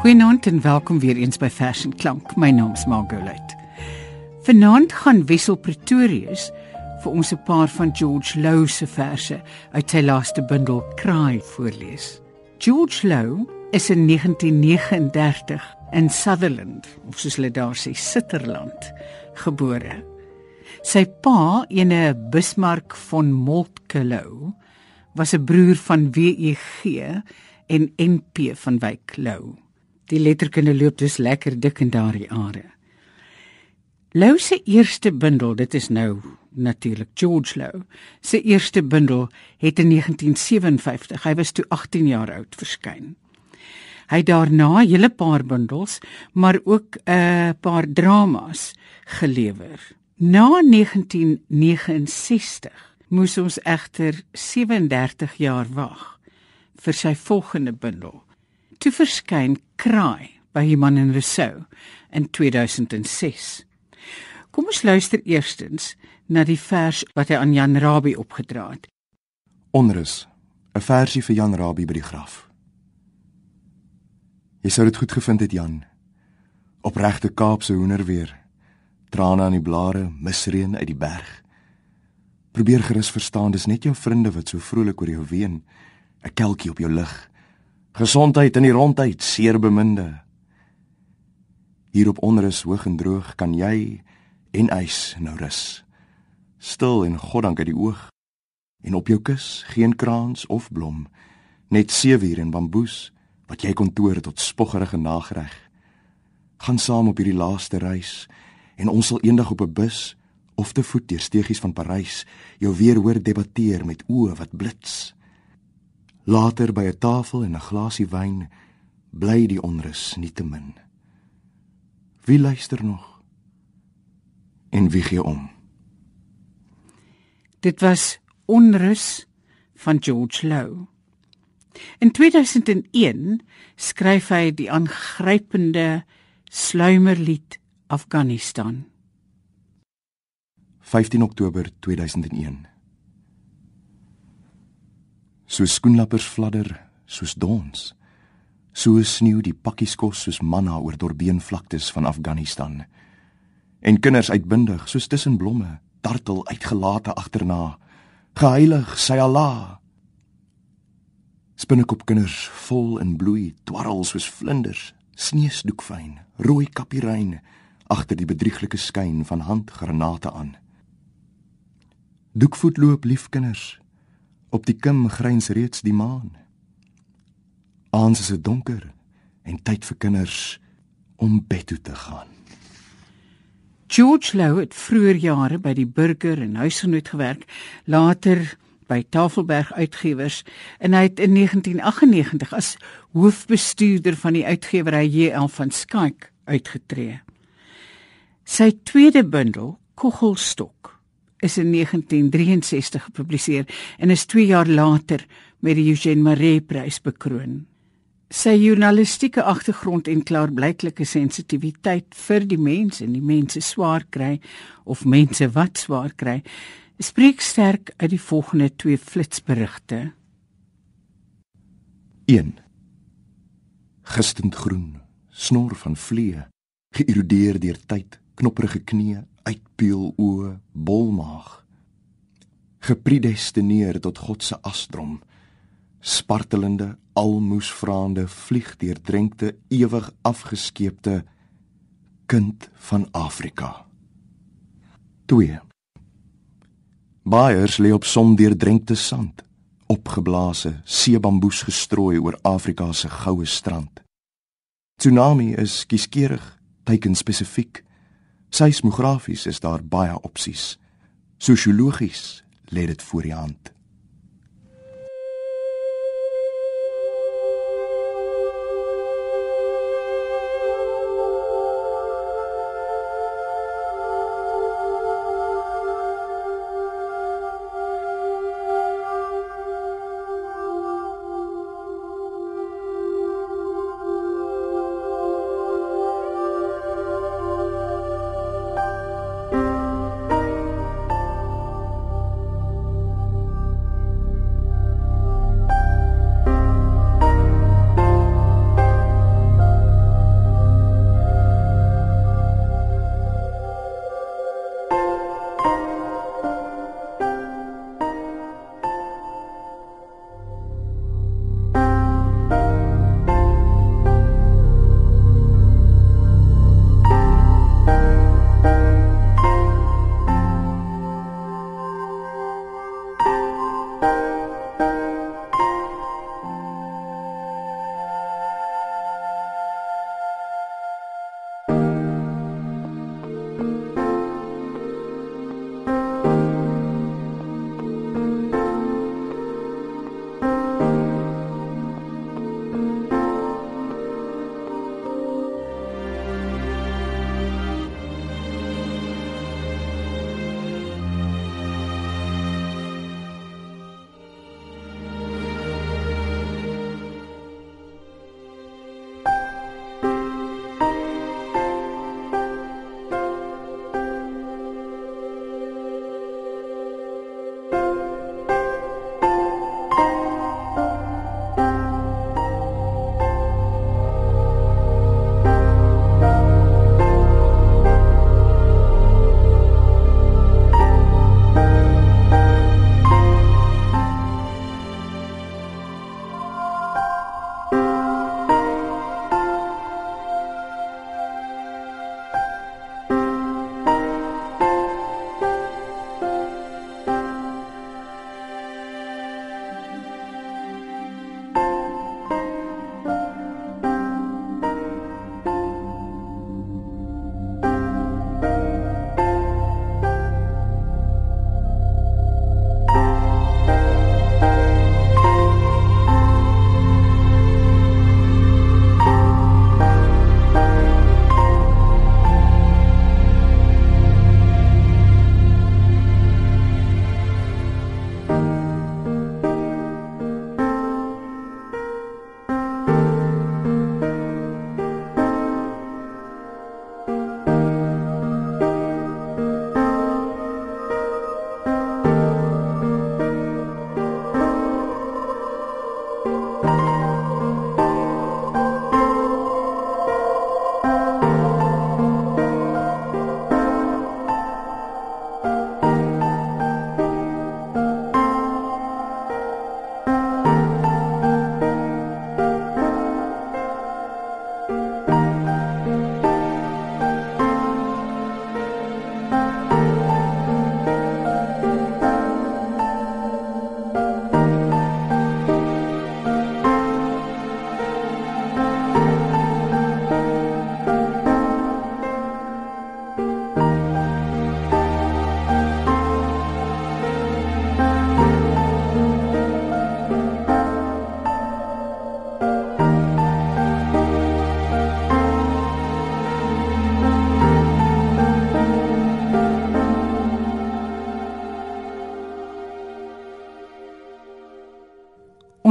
Goeienaand en welkom weer eens by Fashion Klank. My naam is Margolite. Vanaand gaan Wessel Pretorius vir ons 'n paar van George Lou se verse uit sy laaste bundel Kraai voorlees. George Lou is in 1939 in Sutherland, of soos hulle daar sê, Sitterland, gebore. Sy pa, ene Bismarck von Moltke Lou, was 'n broer van WEG en NP van Wyk Lou. Die letterkunde loop dus lekker dik in daardie are. Lou se eerste bundel, dit is nou natuurlik George Lou. Sy eerste bundel het in 1957, hy was toe 18 jaar oud, verskyn. Hy het daarna 'n hele paar bundels, maar ook 'n uh, paar dramas gelewer. Na 1969 moes ons egter 37 jaar wag vir sy volgende bundel toe verskyn Kraai by Human en Rousseau in 2006. Kom ons luister eerstens na die vers wat hy aan Jan Rabie opgedra het. Onrus, 'n versie vir Jan Rabie by die graf. Jy sou dit goed gevind het Jan. Opregte Kaapse hoender weer. Trane aan die blare, misreën uit die berg. Probeer gerus verstaan, dis net jou vriende wat so vrolik oor jou ween. 'n Kelkie op jou lig Gesondheid in die rondheid, seer beminde. Hier op onrus hoog en droog kan jy en ys nou rus. Stil en goddank uit die oog. En op jou kus geen kraans of blom, net seewier en bamboes wat jy kontoor tot spoggerige nagreg. Gaan saam op hierdie laaste reis en ons sal eendag op 'n bus of te voet deur steegies van Parys jou weer hoor debatteer met oë wat blits. Later by 'n tafel en 'n glasie wyn bly die onrus nie te min. Wie luister nog? En wie gee om? Dit was onrus van George Lou. In 2001 skryf hy die aangrypende sluimerlied Afghanistan. 15 Oktober 2001 so skoenlappers fladder soos dons so sneeu die pakkies kos soos manna oor dorbeen vlaktes van Afghanistan en kinders uitbundig soos tussen blomme dartel uitgelate agterna geheilig sy Allah. Spinnekop kinders vol in bloei twarrel soos vlinders sneesdoekfyn rooi kapierein agter die bedrieglike skyn van handgranate aan. Doekvoet loop lief kinders Op die kim gryns reeds die maan. Aans is dit donker en tyd vir kinders om bed toe te gaan. George Lou het vroeër jare by die Burger en Huisgenoot gewerk, later by Tafelberg Uitgewers en hy het in 1998 as hoofbestuurder van die uitgewery JL van Skyk uitgetree. Sy tweede bundel, Koggelstok, is in 1963 gepubliseer en is 2 jaar later met die Eugene Maree Prys bekroon. Sy journalistieke agtergrond en klaarblyklike sensitiwiteit vir die mens en die mense swaar kry of mense wat swaar kry, spreek sterk uit die volgende twee flitsberigte. 1 Gistend groen, snor van vliee, geïrodeer deur tyd, knopperige knieë, uitpeel oë, bolmaag. Gepredestineer tot God se asdrom, spartelende, almoesvraande, vlieg deur drenkte, ewig afgeskeepte kind van Afrika. 2. Baiers lê op son deur drenkte sand, opgeblaase, seebamboes gestrooi oor Afrika se goue strand. Tsunami is kieskeurig, teiken spesifiek Seismografies is daar baie opsies. Sosiologies lê dit voor die hand.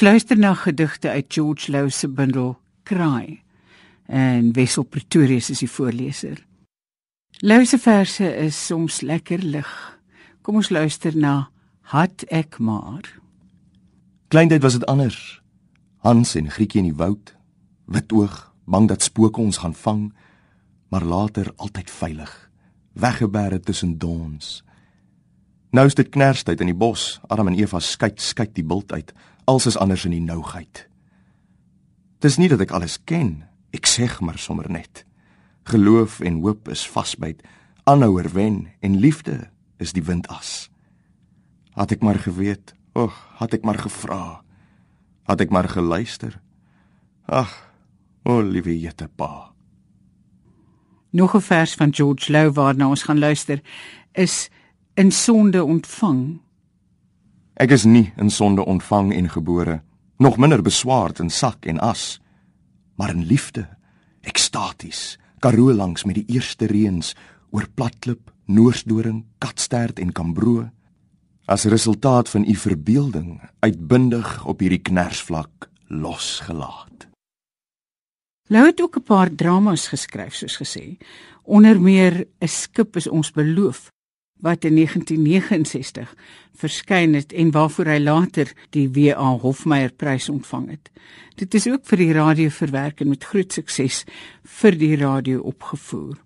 Luister na gedigte uit George Lou se bundel Kraai en Wessel Pretorius is die voorleser. Lou se verse is soms lekker lig. Kom ons luister na Hat ek maar. Kleintyd was dit anders. Hans en Grietjie in die woud, wit oog, bang dat spooke ons gaan vang, maar later altyd veilig, weggebere tussen dons. Nou is dit knerstyd in die bos, Adam en Eva skyk skyk die bult uit, als is anders in die nougheid. Dis nie dat ek alles ken, ek sê maar sommer net. Geloof en hoop is vasbyt, aanhouer wen en liefde is die windas. Had ek maar geweet, ag, had ek maar gevra. Had ek maar geluister. Ag, o liewe jette pa. Nog 'n vers van George Lou waarna ons gaan luister is in sonde ontvang. Ek is nie in sonde ontvang en gebore, nog minder beswaard in sak en as, maar in liefde, ekstaties, karoo langs met die eerste reëns oor platklip, noorsdoring, katstert en kambroe as resultaat van u verbeelding uitbundig op hierdie knersvlak losgelaat. Lou het ook 'n paar dramas geskryf soos gesê. Onder meer 'n skip is ons beloof wat in 1969 verskyn het en waarvoor hy later die WA Hofmeyer prys ontvang het. Dit is ook vir die radio verwerk en met groot sukses vir die radio opgevoer.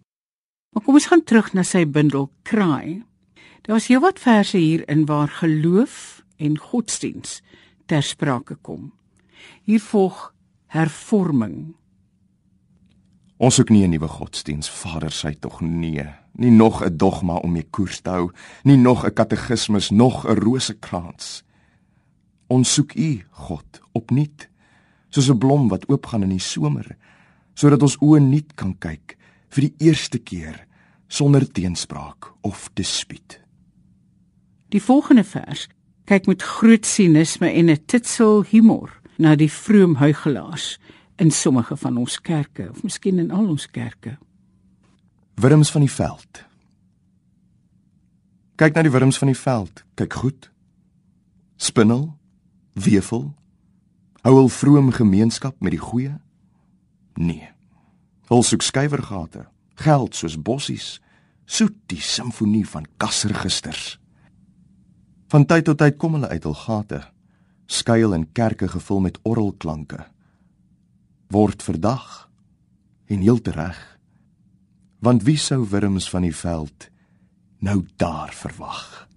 Maar kom ons gaan terug na sy bundel Kraai. Daar's heelwat verse hierin waar geloof en godsdiens ter sprake kom. Hier volg hervorming. Ons soek nie 'n nuwe godsdiens, Vader, sy tog nee. Nie nog 'n dogma om mee koers te hou, nie nog 'n katekismus, nog 'n rosekrans. Ons soek U, God, opnuut, soos 'n blom wat oopgaan in die somer, sodat ons oë nuut kan kyk vir die eerste keer sonder teenspraak of dispuut. Die volgende vers kyk met groot sinisme en 'n titsel humor na die vroom huigelaars in sommige van ons kerke of miskien in al ons kerke. Wurms van die veld. Kyk na die wurms van die veld, kyk goed. Spinnel, wefel, hou hul vroom gemeenskap met die goeie? Nee. Hul soek skuiwergate, geld soos bossies, soet die simfonie van kassergisters. Van tyd tot tyd kom hulle uit hul gate, skuil in kerke gevul met orgelklanke. Word verdag en heel reg. Want wie sou wurms van die veld nou daar verwag?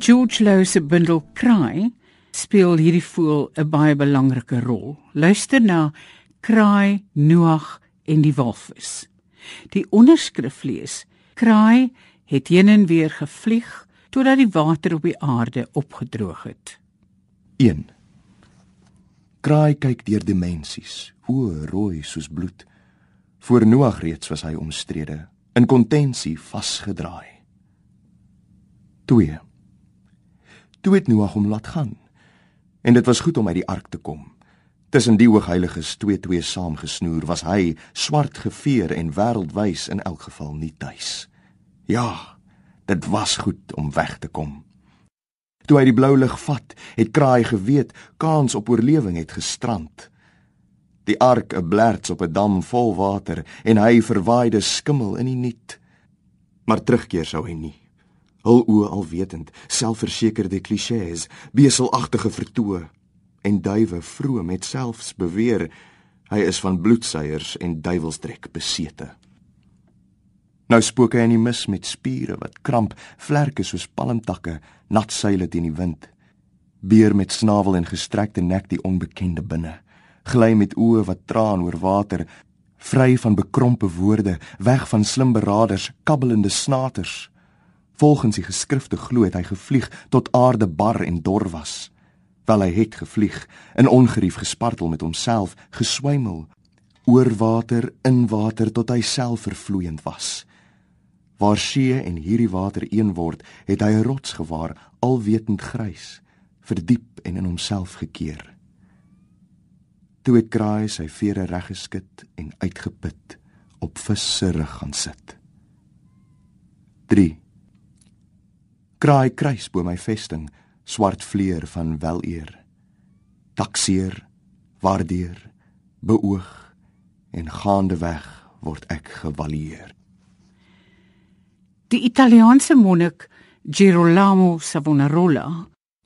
In George Lowe se bundel Kraai speel hierdie voël 'n baie belangrike rol. Luister na Kraai, Noag en die walvis. Die onderskrif lees: Kraai het heen en weer gevlieg totdat die water op die aarde opgedroog het. 1. Kraai kyk deur dimensies, o rooi soos bloed. Voor Noag reeds was hy omstrede, in kontensie vasgedraai. 2. Toe het Noag hom laat gaan. En dit was goed om uit die ark te kom. Tussen die hoogheiliges twee twee saamgesnoer was hy swart geveer en wêreldwys in elk geval nie tuis. Ja, dit was goed om weg te kom. Toe hy die blou lig vat, het kraai geweet kans op oorlewing het gestrand. Die ark 'n blerts op 'n dam vol water en hy verwaaide skimmel in die niet. Maar terugkeer sou hy nie. Hul oë alwetend, selfversekerde klisjées, beselagtige vertoë en duwe vroom met selfs beweer hy is van bloedseiers en duiwelsdrek besete. Nou spook hy in die mis met spiere wat kramp, vlerke soos palmtakke, nat seile teen die wind. Beer met snavel en gestrekte nek die onbekende binne, gly met oë wat traan oor water, vry van bekrompe woorde, weg van slim beraders, kabbelende snaters. Volgens die geskrifte glo het hy gevlieg tot aarde bar en dor was. Wel hy het gevlieg, in ongerief gespartel met homself, geswymel oor water in water tot hy self vervloeiend was. Waar see en hierdie water een word, het hy 'n rots gewaar, alwetend grys, verdiep en in homself gekeer. Toe het kraai sy vere reg geskit en uitgeput op vis se rug gaan sit. 3 Kraai kruis bo my vesting, swart vleuer van weleer. Takseer, waardeer, beoog en gaande weg word ek gevalieer. Die Italiaanse monnik Girolamo Savonarola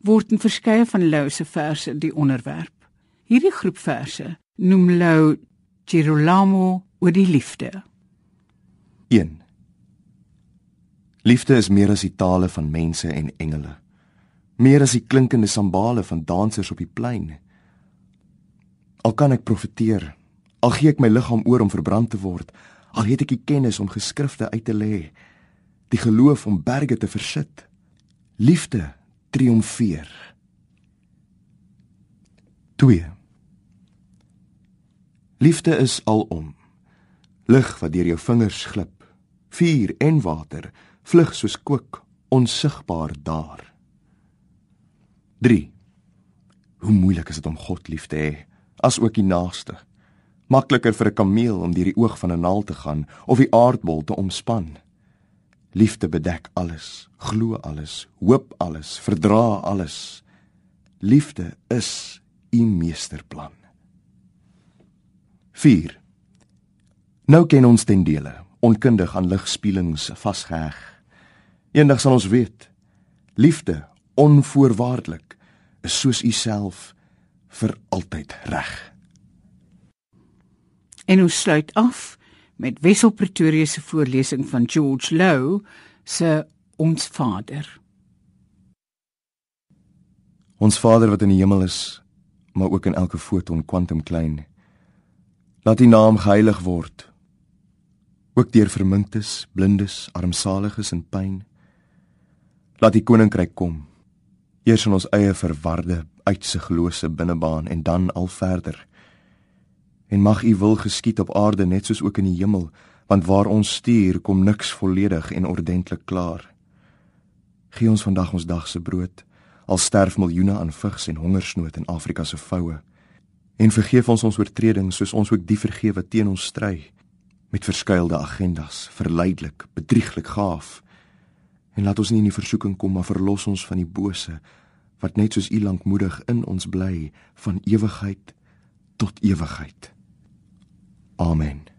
word in verskeie van Lou se verse die onderwerp. Hierdie groep verse noem Lou Girolamo oor die liefde. 1. Liefde is meer as die tale van mense en engele. Meer as die klinkende sambale van dansers op die plein. Al kan ek profeteer, al gee ek my liggaam oor om verbrand te word, al het ek die kennis om geskrifte uit te lê, die geloof om berge te versit. Liefde triomfeer. 2. Liefde is alom. Lig wat deur jou vingers glip. Vuur en water vlug soos kook onsigbaar daar. 3. Hoe moeilik is dit om God lief te hê, as ook die naaste. Makliker vir 'n kameel om deur die oog van 'n naald te gaan of die aardbol te omspan. Liefde bedek alles, glo alles, hoop alles, verdra alles. Liefde is u meesterplan. 4. Nou ken ons ten dele, onkundig aan ligspielings vasgeheg. Eendag sal ons weet, liefde onvoorwaardelik is soos u self vir altyd reg. En ons sluit af met Wessel Pretoria se voorlesing van George Lowe se Ons Vader. Ons Vader wat in die hemel is, maar ook in elke foton kwantum klein. Laat U naam geheilig word. Ook deur verminktes, blindes, armsaliges en pyn. Laat U koninkryk kom. Eers in ons eie verwarde, uitsiglose binnebaan en dan al verder. En mag u wil geskied op aarde net soos ook in die hemel want waar ons stuur kom niks volledig en ordentlik klaar. Gee ons vandag ons dag se brood al sterf miljoene aan vigs en hongersnood in Afrika se voue en vergeef ons ons oortredings soos ons ook die vergewe teen ons stry met verskeidelde agendas verleidelik bedrieglik gaaf en laat ons nie in die versoeking kom maar verlos ons van die bose wat net soos u lankmoedig in ons bly van ewigheid tot ewigheid Amen.